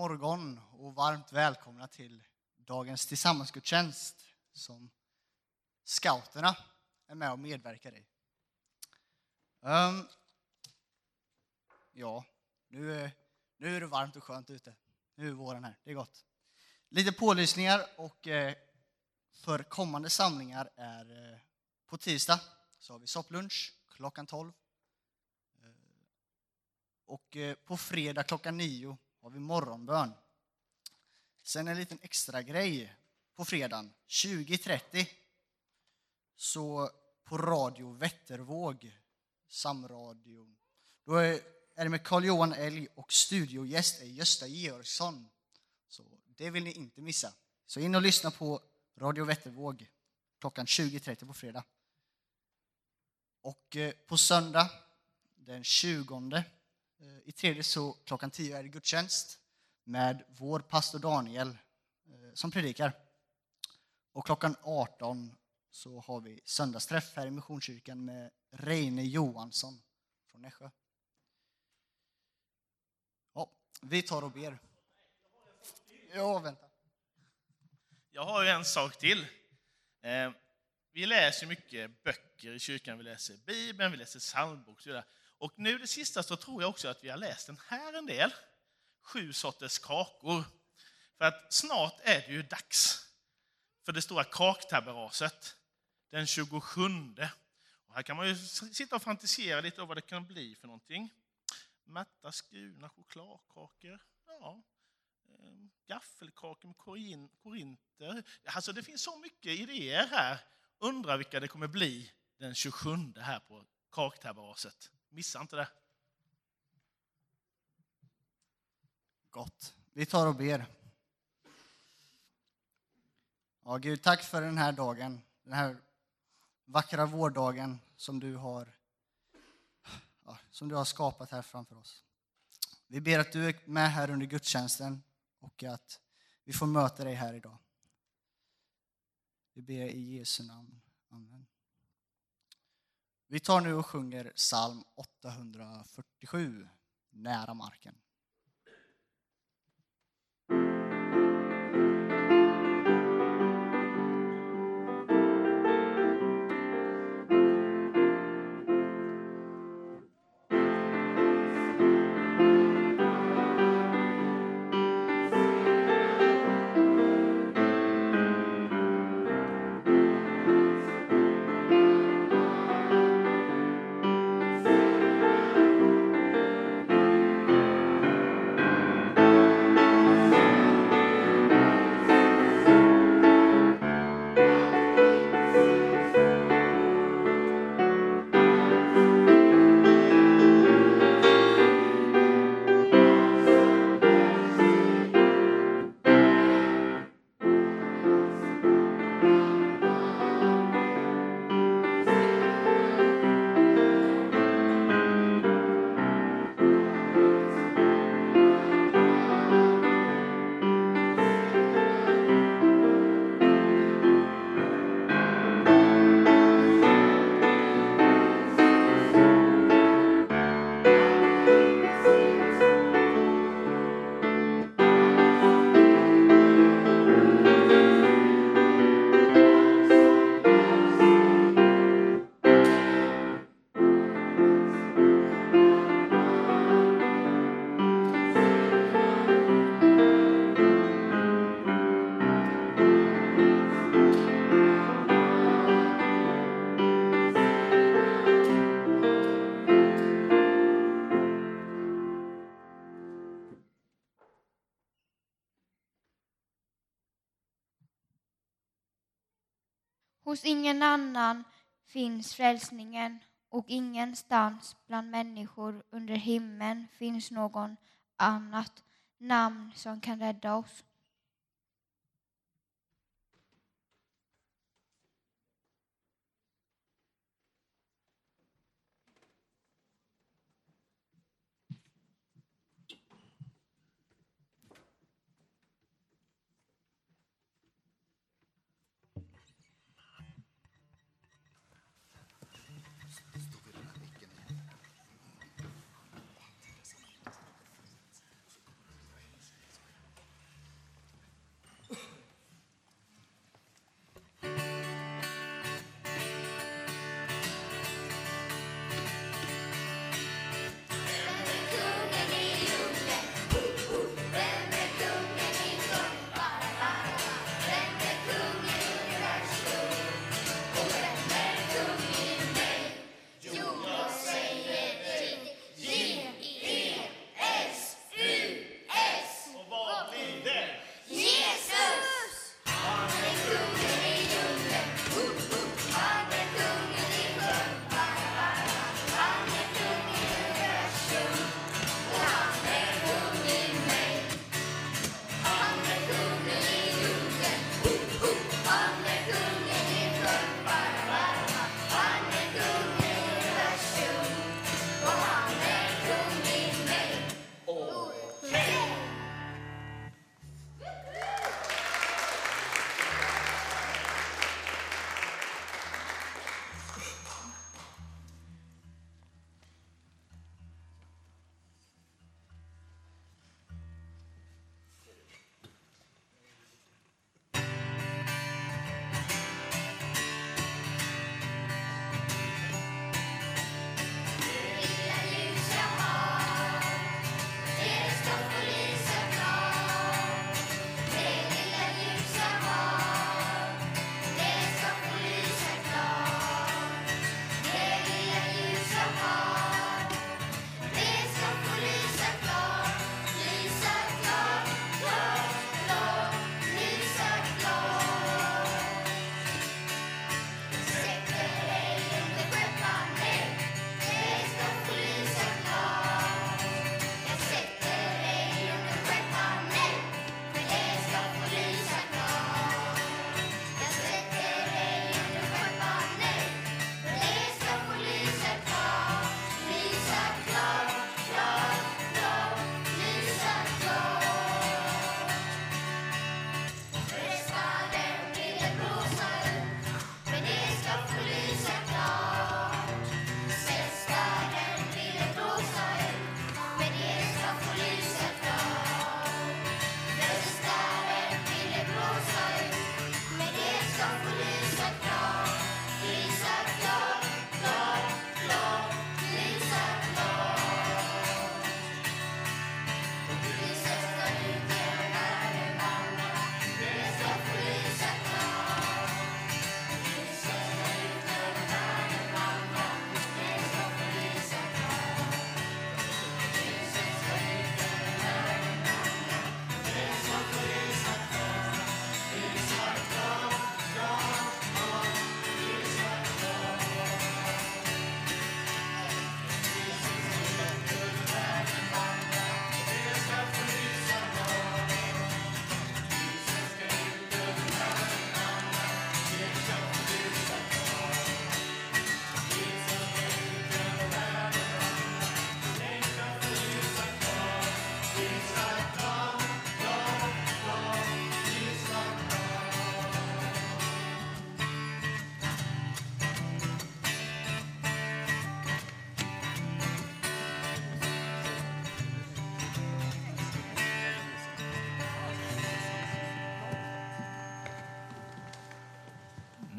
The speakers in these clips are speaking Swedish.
morgon och varmt välkomna till dagens tillsammansgudstjänst som scouterna är med och medverkar i. Um, ja, nu är, nu är det varmt och skönt ute. Nu är våren här, det är gott. Lite pålysningar och eh, för kommande samlingar är eh, på tisdag så har vi sopplunch klockan 12. Ehm, eh, och på fredag klockan 9 har vi morgonbön. Sen en liten extra grej på fredagen 20.30 så på Radio Vättervåg, Samradion. Då är är det med Carl-Johan Elg och studiogäst är Gösta Georgsson. Så det vill ni inte missa. Så in och lyssna på Radio Vättervåg klockan 20.30 på fredag. Och eh, på söndag den 20 Eh, i tredje så klockan 10 är det gudstjänst med vår pastor Daniel eh, som predikar. Och klockan 18 så har vi söndagsträff här i Missionskyrkan med Reine Johansson från Nässjö. Ja, vi tar och ber. Ja, vänta. Jag har ju en sak till. Eh, vi läser mycket böcker i kyrkan. Vi läser Bibeln, vi läser psalmbok och. Och nu det sista så tror jag också att vi har läst den här en del. Sju sorters kakor. För att snart är det ju dags för det stora kaktaberaset den 27. Och här kan man ju sitta och fantisera lite om vad det kan bli för någonting. Matta skurna chokladkakor. Ja, eh, gaffelkakor med korin- korinter. Alltså det finns så mycket idéer här. Undrar vilka det kommer bli den 27 här på kaktaberaset. Missa inte det. Gott. Vi tar och ber. Ja, Gud, tack för den här dagen. Den här vackra vårdagen som du har, ja, som du har skapat här framför oss. Vi ber att du är med här under gudstjänsten och att vi får möta dig här idag. Vi ber i Jesu namn. Amen. Vi tar nu och sjunger psalm 847, Nära marken. Hos ingen annan finns frälsningen och ingenstans bland människor under himlen finns någon annat namn som kan rädda oss.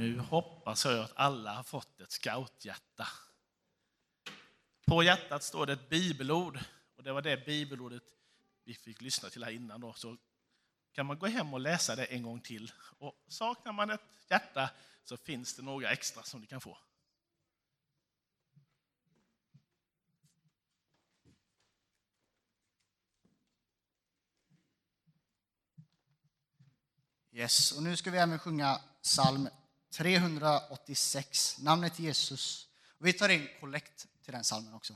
nu hoppas jag att alla har fått ett scouthjärta. På hjärtat står det ett bibelord, och det var det bibelordet vi fick lyssna till här innan. Då. Så kan man gå hem och läsa det en gång till. Och saknar man ett hjärta så finns det några extra som du kan få. Yes, och nu ska vi även sjunga psalm 386, namnet Jesus. Vi tar in kollekt till den salmen också.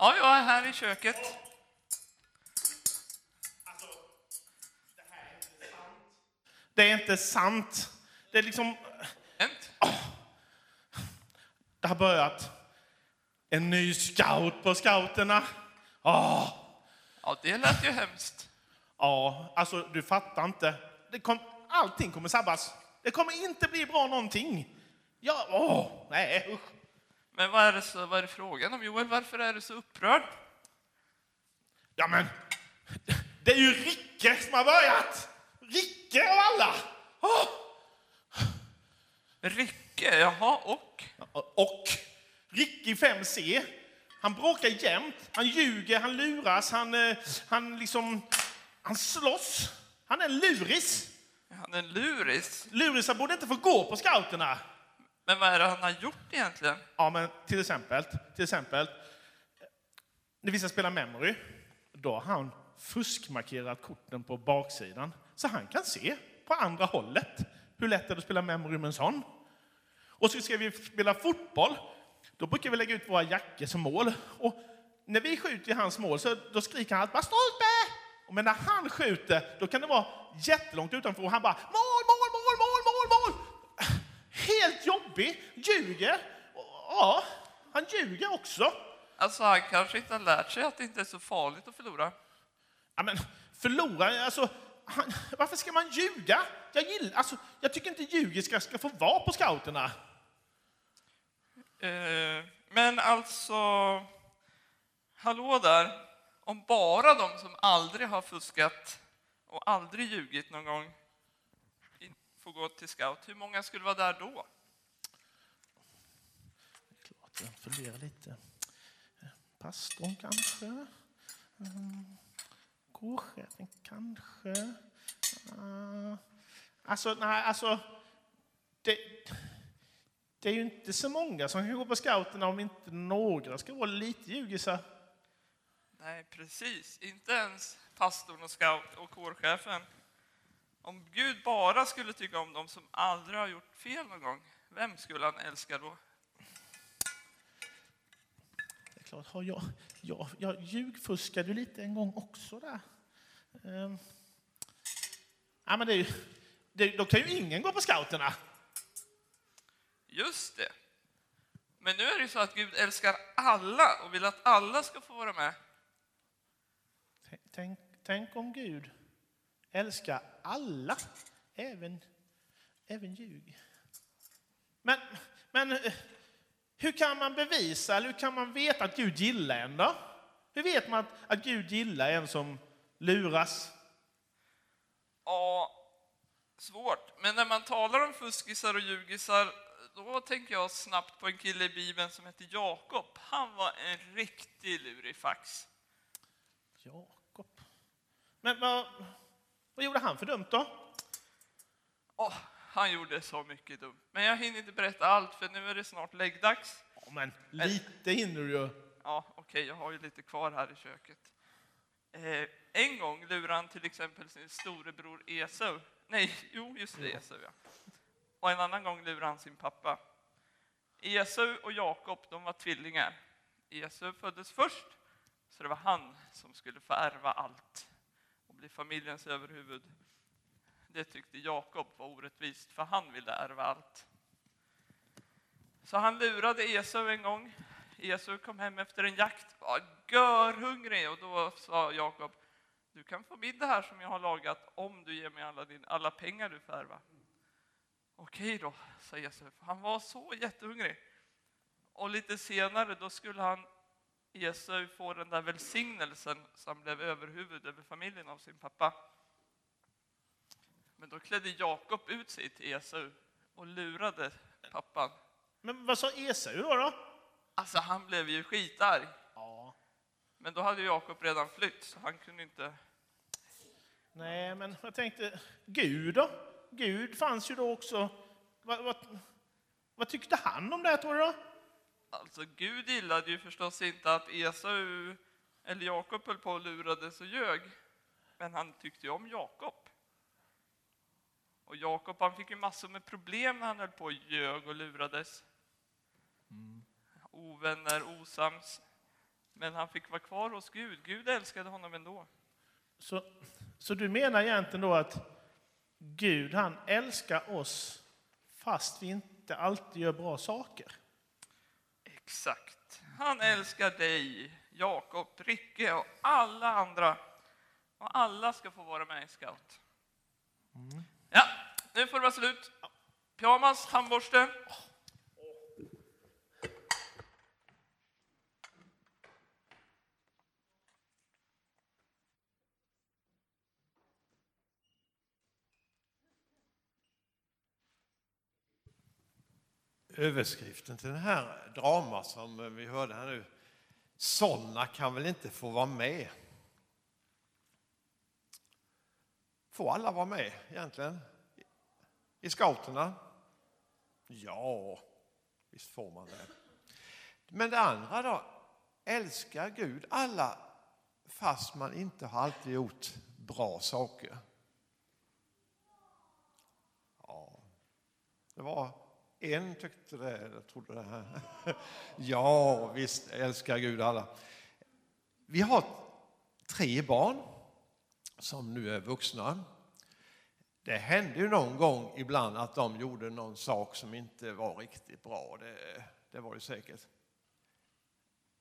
Ja, jag är här i köket. Det är inte sant. Det är liksom... Hänt? Det har börjat. En ny scout på scouterna. Åh! Ja, det lät ju hemskt. Ja, alltså du fattar inte. Det kom, allting kommer sabbas. Det kommer inte bli bra någonting. Ja, åh, nej usch. Men vad är, det så, vad är frågan om, Joel? Varför är du så upprörd? Ja men, det är ju Ricke som har börjat. Ricke av alla. Åh! Ricke, jaha, och? Och Ricke i 5C, han bråkar jämt. Han ljuger, han luras, han, eh, han liksom, han slåss. Han är en luris. Han är en luris. Lurisar borde inte få gå på scouterna. Men vad är det han har gjort egentligen? Ja, men till exempel, till exempel, när vi ska spela memory, då har han fuskmarkerat korten på baksidan så han kan se på andra hållet hur lätt är det att spela memory med en sån. Och så ska vi spela fotboll. Då brukar vi lägga ut våra jackor som mål. Och när vi skjuter i hans mål så då skriker han bara stolpe! Och men när han skjuter, då kan det vara jättelångt utanför och han bara mål, mål, mål, mål, mål, mål! Helt jobbig, ljuger. Ja, han ljuger också. Alltså, han kanske inte har lärt sig att det inte är så farligt att förlora. Ja, men förlora, alltså, han, varför ska man ljuga? Jag, gillar, alltså, jag tycker inte ljugiska ska få vara på scouterna. Eh, men alltså, hallå där. Om bara de som aldrig har fuskat och aldrig ljugit någon gång får gå till scout, hur många skulle vara där då? Fundera jag funderar lite. Eh, pastorn kanske? Eh, kårchefen kanske? Ah. Alltså, nej, alltså... Det, det är ju inte så många som kan gå på scouterna om inte några ska vara lite ljugisar. Nej, precis. Inte ens pastorn och scout och kårchefen. Om Gud bara skulle tycka om dem som aldrig har gjort fel någon gång, vem skulle han älska då? Klart, har jag, jag, jag ljugfuskade ju lite en gång också där. Ehm. Ja, men det är ju, det, då kan ju ingen gå på scouterna. Just det. Men nu är det ju så att Gud älskar alla och vill att alla ska få vara med. Tänk, tänk, tänk om Gud älskar alla, även, även ljug. Men, men eh, hur kan man bevisa, eller hur kan man veta att Gud gillar en då? Hur vet man att, att Gud gillar en som luras? Ja, svårt. Men när man talar om fuskisar och ljugisar, då tänker jag snabbt på en kille i Bibeln som heter Jakob. Han var en riktig lurifax. Jakob. Men vad, vad gjorde han för dumt då? Åh, han gjorde så mycket dumt. Men jag hinner inte berätta allt, för nu är det snart läggdags. Ja, men lite hinner du ju. Ja, okej, jag har ju lite kvar här i köket. Eh, en gång lurade han till exempel sin storebror Esau. Nej, jo, just det, Esau, ja. Och en annan gång lurade han sin pappa. Esau och Jakob, de var tvillingar. Esau föddes först, så det var han som skulle få ärva allt och bli familjens överhuvud. Det tyckte Jakob var orättvist, för han ville ärva allt. Så han lurade Esau en gång. Esau kom hem efter en jakt, var görhungrig och då sa Jakob, du kan få middag här som jag har lagat om du ger mig alla, din, alla pengar du får ärva. Okej då, sa Esau, för han var så jättehungrig. Och lite senare då skulle han, Esau, få den där välsignelsen som blev överhuvud över familjen av sin pappa. Men då klädde Jakob ut sig till Esau och lurade pappan. Men vad sa Esau då? då? Alltså han blev ju skitarg. Ja. Men då hade Jakob redan flytt så han kunde inte... Nej, men jag tänkte, Gud då? Gud fanns ju då också. Vad, vad, vad tyckte han om det här, tror du? Då? Alltså Gud gillade ju förstås inte att Esau eller Jakob höll på och lurades och ljög. Men han tyckte ju om Jakob. Och Jakob han fick ju massor med problem när han höll på och ljög och lurades. Ovänner, osams. Men han fick vara kvar hos Gud. Gud älskade honom ändå. Så, så du menar egentligen då att Gud, han älskar oss fast vi inte alltid gör bra saker? Exakt. Han älskar dig, Jakob, Ricke och alla andra. Och alla ska få vara med i Scout. Ja, nu får det vara slut. Pyjamas, handborste. överskriften till den här drama som vi hörde här nu. Sådana kan väl inte få vara med? Får alla vara med egentligen? I scouterna? Ja, visst får man det. Men det andra då? Älskar Gud alla fast man inte har alltid gjort bra saker? Ja, det var en tyckte det, eller trodde det här. Ja, visst älskar Gud alla. Vi har tre barn som nu är vuxna. Det hände ju någon gång ibland att de gjorde någon sak som inte var riktigt bra. Det, det var ju säkert.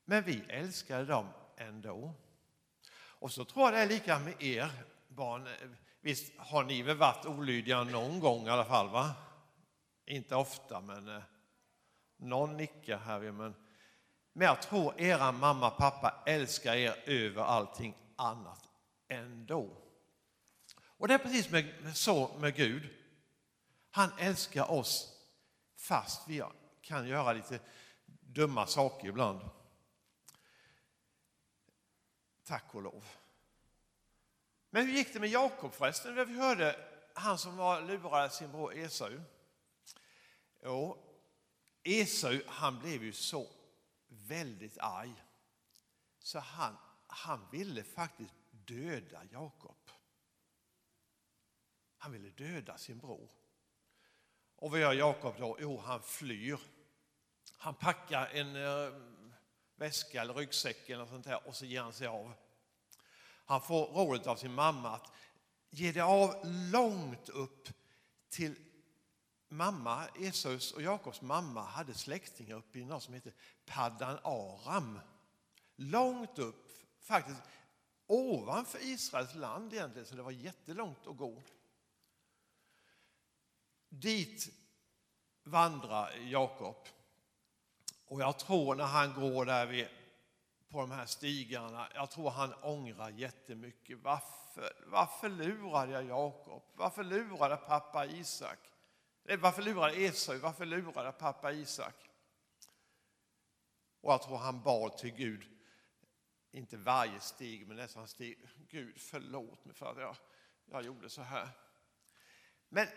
Men vi älskade dem ändå. Och så tror jag det är lika med er barn. Visst har ni väl varit olydiga någon gång i alla fall? va? Inte ofta, men eh, någon nickar här. Men, men jag tror era mamma och pappa älskar er över allting annat ändå. Och det är precis med, så med Gud. Han älskar oss fast vi kan göra lite dumma saker ibland. Tack och lov. Men hur gick det med Jakob förresten? Vi hörde han som var lurade sin bror Esau. Jo, Esau han blev ju så väldigt arg så han, han ville faktiskt döda Jakob. Han ville döda sin bror. Och vad gör Jakob då? Jo, han flyr. Han packar en eh, väska eller ryggsäck eller sånt här och så ger han sig av. Han får rådet av sin mamma att ge dig av långt upp till mamma, Esaus och Jakobs mamma hade släktingar uppe i något som heter Paddan Aram. Långt upp, faktiskt ovanför Israels land egentligen, så det var jättelångt att gå. Dit vandrar Jakob. Och jag tror när han går där vid, på de här stigarna, jag tror han ångrar jättemycket. Varför, varför lurade jag Jakob? Varför lurade pappa Isak? Eh, varför lurade Esau? Varför lurade pappa Isak? Och jag tror han bad till Gud, inte varje steg, men nästan steg. Gud förlåt mig för att jag, jag gjorde så här. Men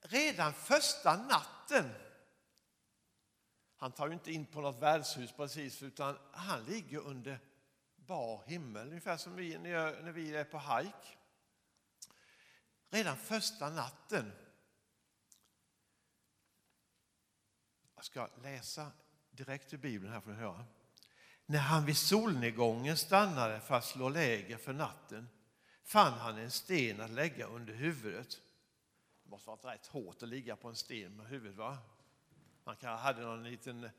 redan första natten, han tar ju inte in på något värdshus precis, utan han ligger under bar himmel, ungefär som vi när, när vi är på hajk. Redan första natten Jag ska läsa direkt ur Bibeln här får ni höra. När han vid solnedgången stannade för att slå läger för natten fann han en sten att lägga under huvudet. Det måste varit rätt hårt att ligga på en sten med huvudet va? Han kanske hade någon liten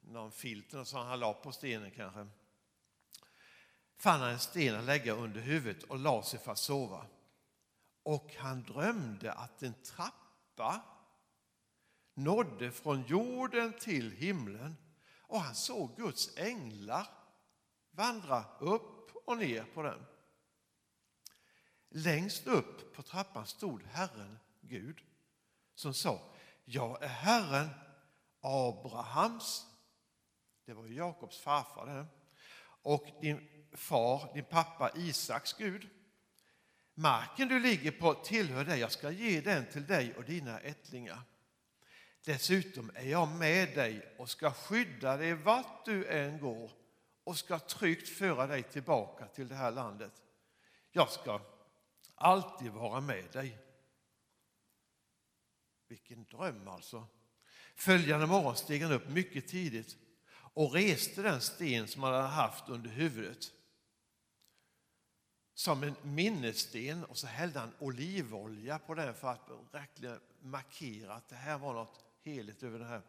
någon filt som han la på stenen kanske. Fann han en sten att lägga under huvudet och la sig för att sova. Och han drömde att en trappa nådde från jorden till himlen och han såg Guds änglar vandra upp och ner på den. Längst upp på trappan stod Herren Gud som sa, jag är Herren Abrahams, det var ju Jakobs farfar det, och din far, din pappa Isaks Gud. Marken du ligger på tillhör dig, jag ska ge den till dig och dina ättlingar. Dessutom är jag med dig och ska skydda dig vart du än går och ska tryggt föra dig tillbaka till det här landet. Jag ska alltid vara med dig. Vilken dröm alltså. Följande morgon steg han upp mycket tidigt och reste den sten som han hade haft under huvudet som en minnessten och så hällde han olivolja på den för att verkligen markera att det här var något heligt över det här.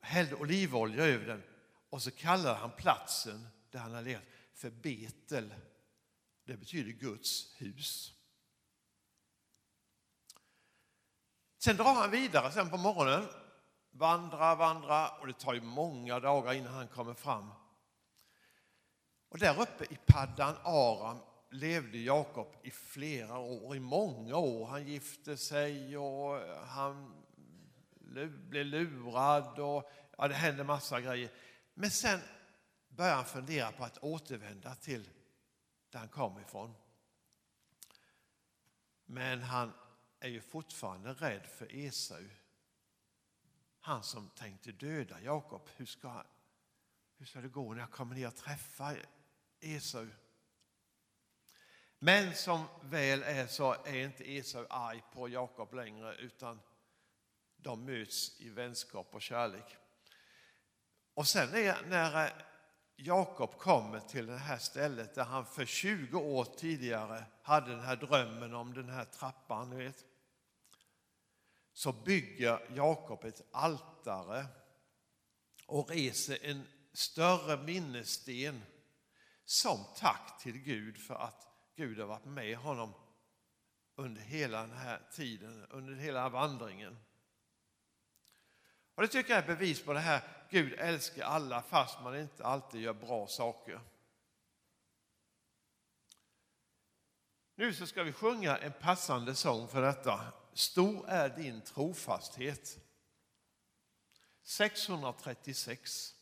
Hällde olivolja över den och så kallade han platsen där han hade legat för Betel. Det betyder Guds hus. Sen drar han vidare sen på morgonen, vandrar, vandrar och det tar ju många dagar innan han kommer fram. Och där uppe i Paddan Aram levde Jakob i flera år, i många år. Han gifte sig och han blev lurad och ja, det hände massa grejer. Men sen började han fundera på att återvända till där han kom ifrån. Men han är ju fortfarande rädd för Esau. Han som tänkte döda Jakob. Hur ska, hur ska det gå när jag kommer ner och träffar Esau? Men som väl är så är inte Esau arg på Jakob längre utan de möts i vänskap och kärlek. Och sen är, när eh, Jakob kommer till det här stället där han för 20 år tidigare hade den här drömmen om den här trappan, ni vet. Så bygger Jakob ett altare och reser en större minnessten som tack till Gud för att Gud har varit med honom under hela den här tiden, under hela vandringen. Och Det tycker jag är bevis på det här, Gud älskar alla fast man inte alltid gör bra saker. Nu så ska vi sjunga en passande sång för detta. Stor är din trofasthet. 636.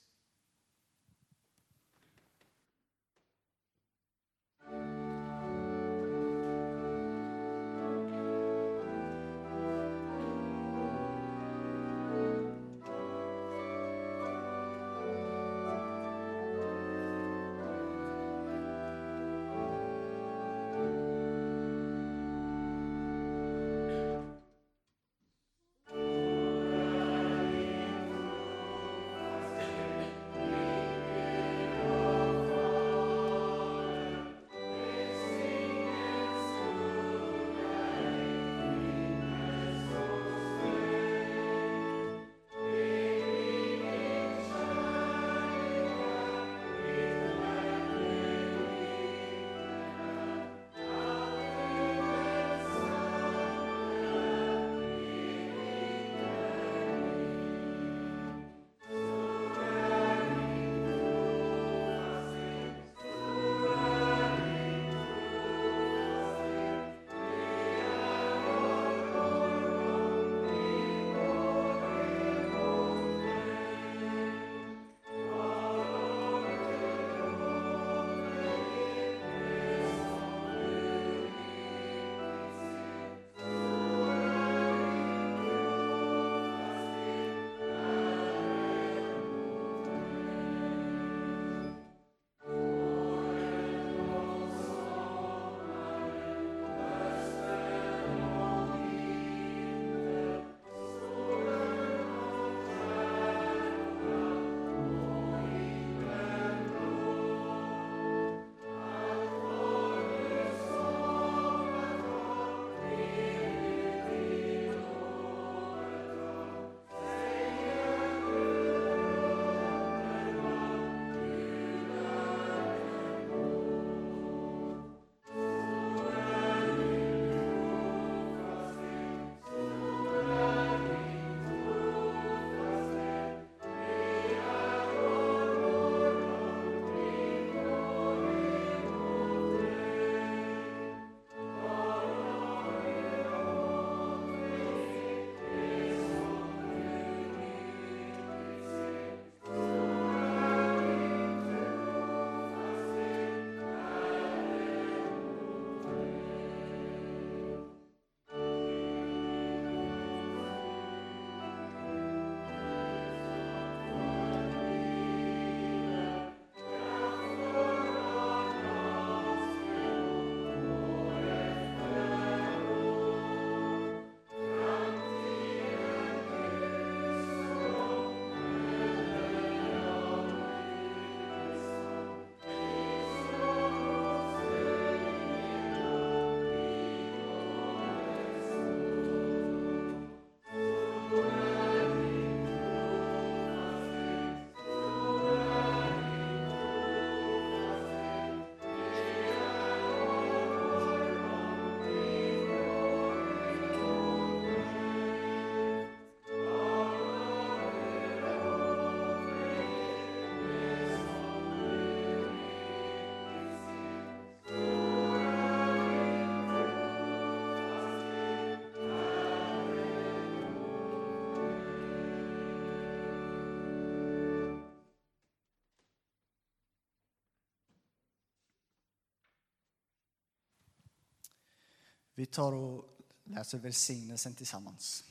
Vi tar och läser välsignelsen tillsammans.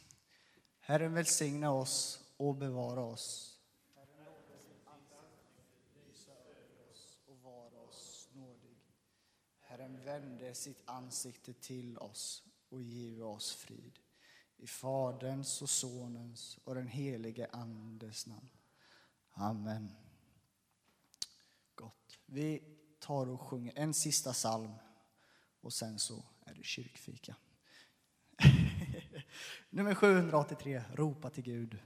Herren välsigna oss och bevara oss. Herren låter sitt ansikte lysa över oss och vara oss nådig. Herren vände sitt ansikte till oss och give oss frid. I Faderns och Sonens och den helige Andes namn. Amen. Gott. Vi tar och sjunger en sista psalm och sen så är det kyrkfika. Nummer 783, Ropa till Gud.